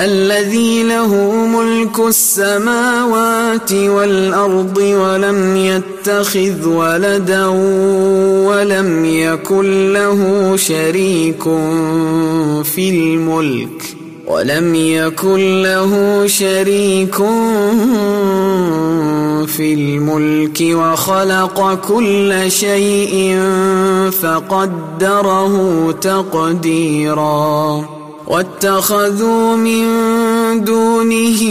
الذي له ملك السماوات والأرض ولم يتخذ ولدا ولم يكن له شريك في الملك ولم يكن له شريك في الملك وخلق كل شيء فقدره تقديراً واتخذوا من دونه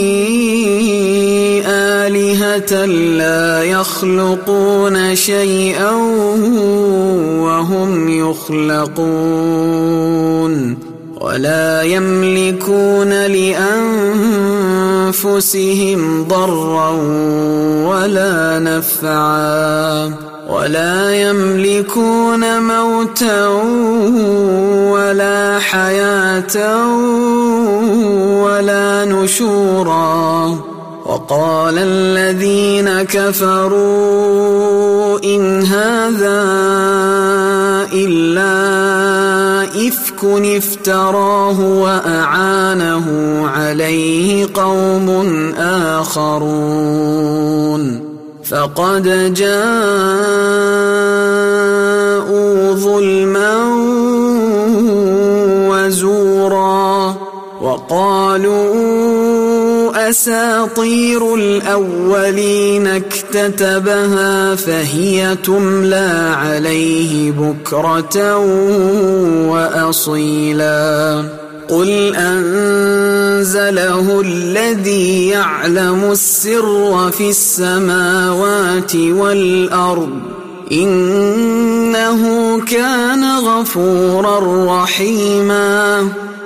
آلهة لا يخلقون شيئا وهم يخلقون ولا يملكون لأنفسهم ضرا ولا نفعا ولا يملكون موتا ولا حياة ولا نشورا. وقال الذين كفروا إن هذا إلا إفك افتراه وأعانه عليه قوم آخرون. فقد جاءوا ظلما وزورا وقالوا أساطير الأولين اكتتبها فهي تملى عليه بكرة وأصيلا قل أنزله الذي يعلم السر في السماوات والأرض إنه كان غفورا رحيما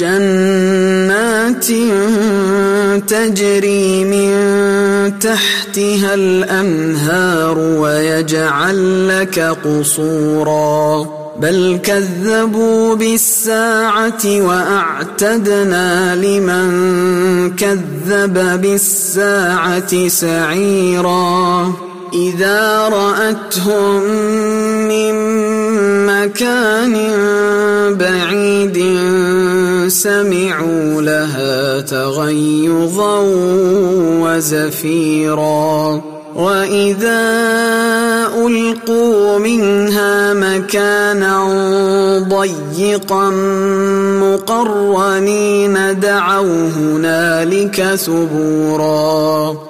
جنات تجري من تحتها الأنهار ويجعل لك قصورا. بل كذبوا بالساعة وأعتدنا لمن كذب بالساعة سعيرا. إذا رأتهم من مكان بعيد سمعوا لها تغيظا وزفيرا. وإذا ألقوا منها مكانا ضيقا مقرنين دعوا هنالك ثبورا.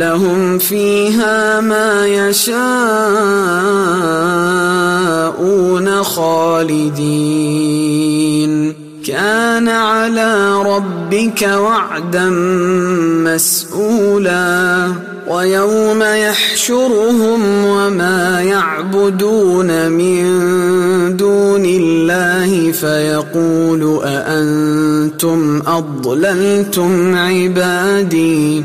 لهم فيها ما يشاءون خالدين. كان على ربك وعدا مسئولا ويوم يحشرهم وما يعبدون من دون الله فيقول أأنتم أضللتم عبادي؟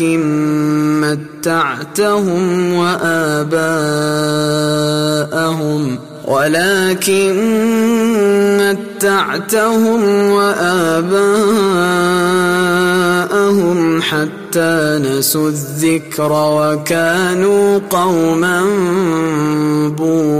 ولكن متعتهم وآباءهم ولكن متعتهم وآباءهم حتى نسوا الذكر وكانوا قوما بورا.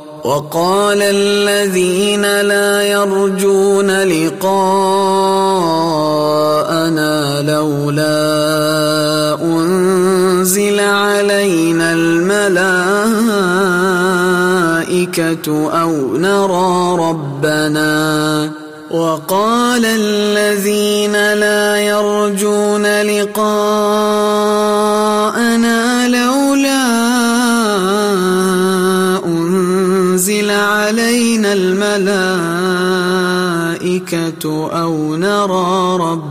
وقال الذين لا يرجون لقاءنا لولا أنزل علينا الملائكة أو نرى ربنا. وقال الذين لا يرجون لقاءنا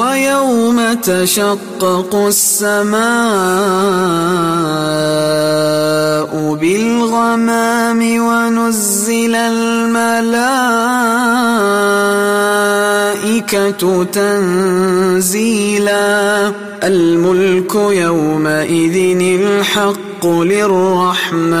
ويوم تشقق السماء بالغمام ونزل الملائكة تنزيلا. الملك يومئذ الحق للرحمن.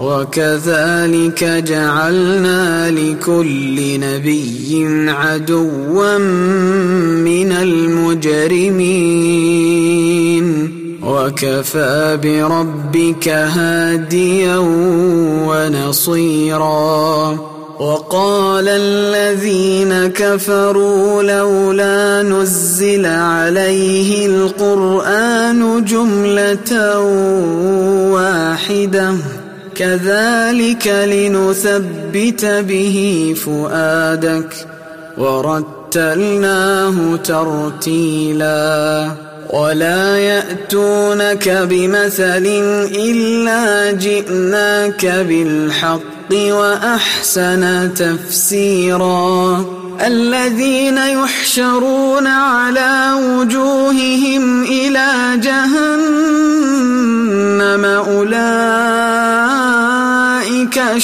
وكذلك جعلنا لكل نبي عدوا من المجرمين. وكفى بربك هاديا ونصيرا. وقال الذين كفروا لولا نزل عليه القرآن جملة واحدة. كذلك لنثبت به فؤادك ورتلناه ترتيلا. ولا يأتونك بمثل إلا جئناك بالحق وأحسن تفسيرا. الذين يحشرون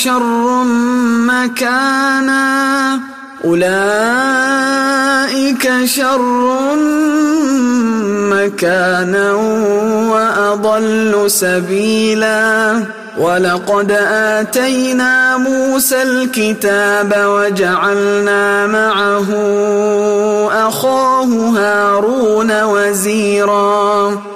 شر مكانا. أولئك شر مكانا وأضل سبيلا. ولقد آتينا موسى الكتاب وجعلنا معه أخاه هارون وزيرا.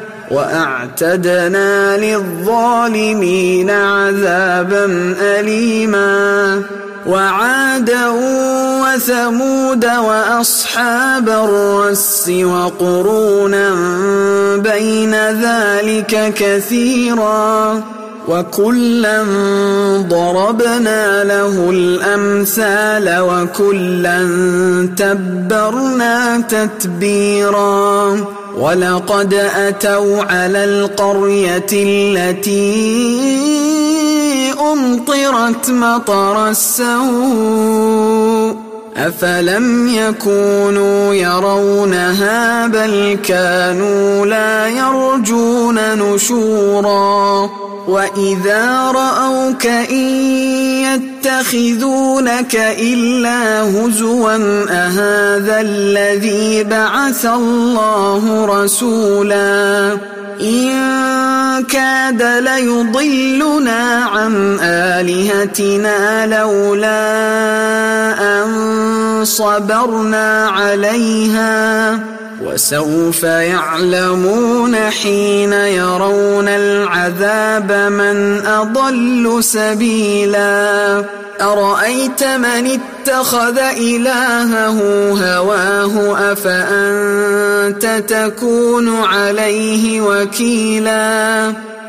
وأعتدنا للظالمين عذابا أليما. وعادا وثمود وأصحاب الرس وقرونا بين ذلك كثيرا. وكلا ضربنا له الأمثال وكلا تبرنا تتبيرا ولقد أتوا على القرية التي أمطرت مطر السوء أفلم يكونوا يرونها بل كانوا لا يرجون نشورا وإذا رأوك إن يتخذونك إلا هزوا أهذا الذي بعث الله رسولا إن كاد ليضلنا عن آلهتنا لولا أن صبرنا عليها وسوف يعلمون حين يرون العذاب من أضل سبيلا. أرأيت من اتخذ إلهه هواه أفأنت تكون عليه وكيلا؟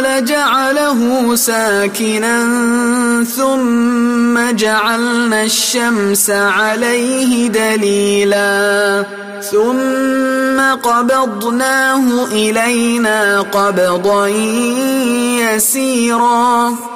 لجعله ساكنا ثم جعلنا الشمس عليه دليلا ثم قبضناه إلينا قبضا يسيرا.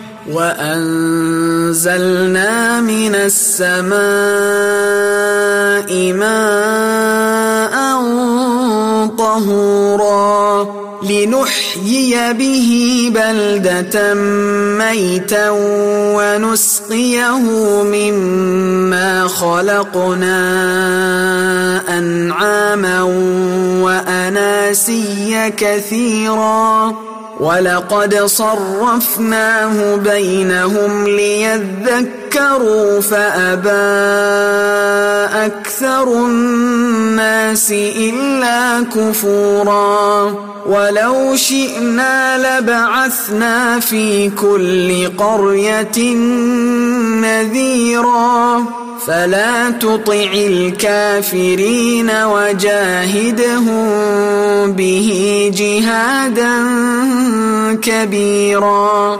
وأنزلنا من السماء ماء طهورا لنحيي به بلدة ميتا ونسقيه مما خلقنا أنعاما وأناسيا كثيرا ولقد صرفناه بينهم ليذكروا فأبى أكثر الناس إلا كفورا ولو شئنا لبعثنا في كل قرية نذيرا فلا تطع الكافرين وجاهدهم به جهادا كبيرا.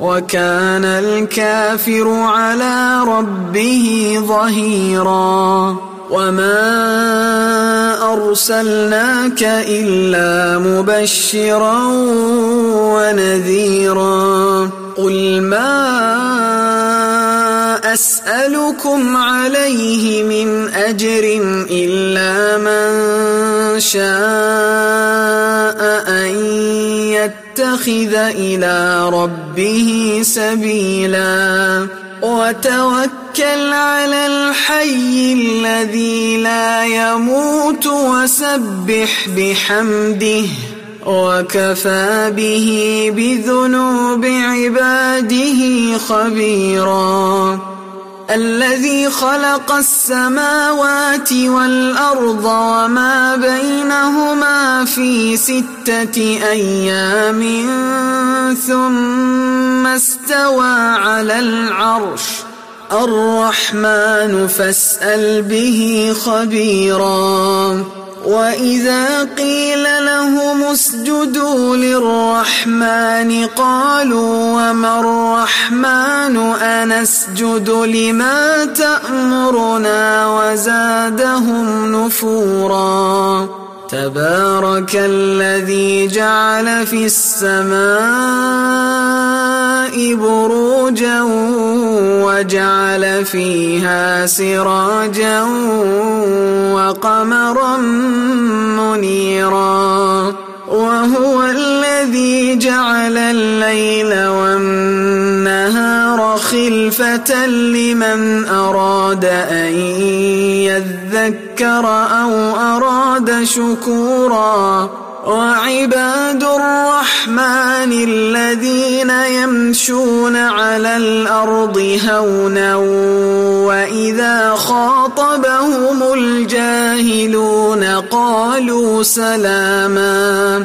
وكان الكافر على ربه ظهيرا وما أرسلناك إلا مبشرا ونذيرا قل ما أسألكم عليه من أجر إلا من شاء أن يتخذ إلى ربه سبيلا وتوكل على الحي الذي لا يموت وسبح بحمده وكفى به بذنوب عباده خبيرا الذي خلق السماوات والأرض وما بينهما في ستة أيام ثم استوى على العرش الرحمن فاسأل به خبيرا وإذا قيل لهم اسجدوا للرحمن قالوا وما الرحمن أنسجد لما تأمرنا وزادهم نفورا تبارك الذي جعل في السماء بروجا وجعل فيها سراجا وقمرا منيرا. وهو الذي جعل الليل والنهار خلفة لمن أراد أن يذكر أو أراد شكورا. وعباد الرحمن الذين يمشون على الأرض هونا وإذا خاطبهم الجاهلون قالوا سلاما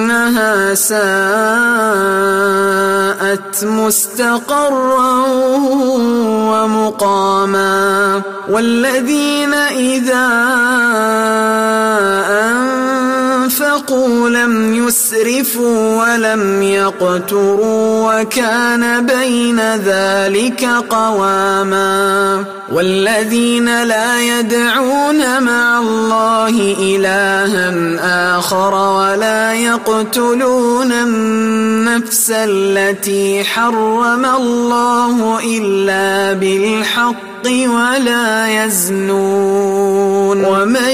إنها ساءت مستقرا ومقاما والذين إذا أنفقوا لم يسرفوا ولم يقتروا وكان بين ذلك قواما والذين لا يدعون مع الله إلها آخر ولا يقتلون النفس التي حرم الله إلا بالحق ولا يزنون. ومن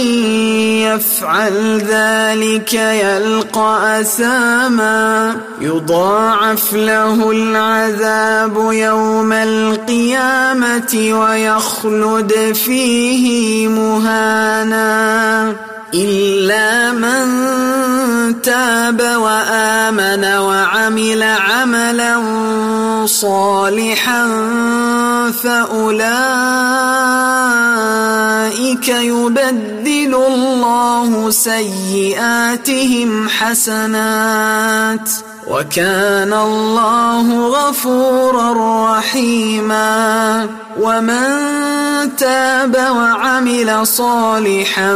يفعل ذلك يلقى أثاما. يضاعف له العذاب يوم القيامة ويخلد فيه مهانا. إلا من تاب وآمن وعمل عملا صالحا فأولئك يبدل الله سيئاتهم حسنات وكان الله غفورا رحيما ومن تاب وعمل صالحا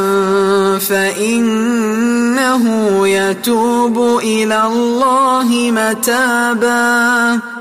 فإنه يتوب إلى الله متابا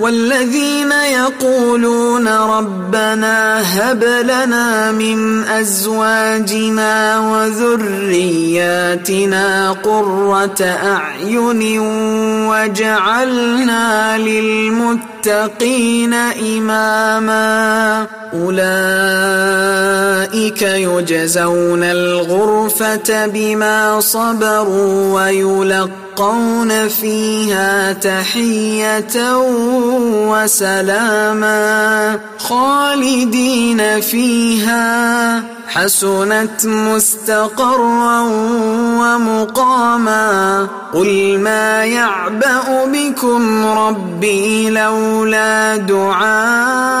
والذين يقولون ربنا هب لنا من أزواجنا وذرياتنا قرة أعين وجعلنا للمتقين إماما أولئك يجزون الغرفة بما صبروا ويلقون يلقون فيها تحية وسلاما خالدين فيها حسنت مستقرا ومقاما قل ما يعبأ بكم ربي لولا دعاؤكم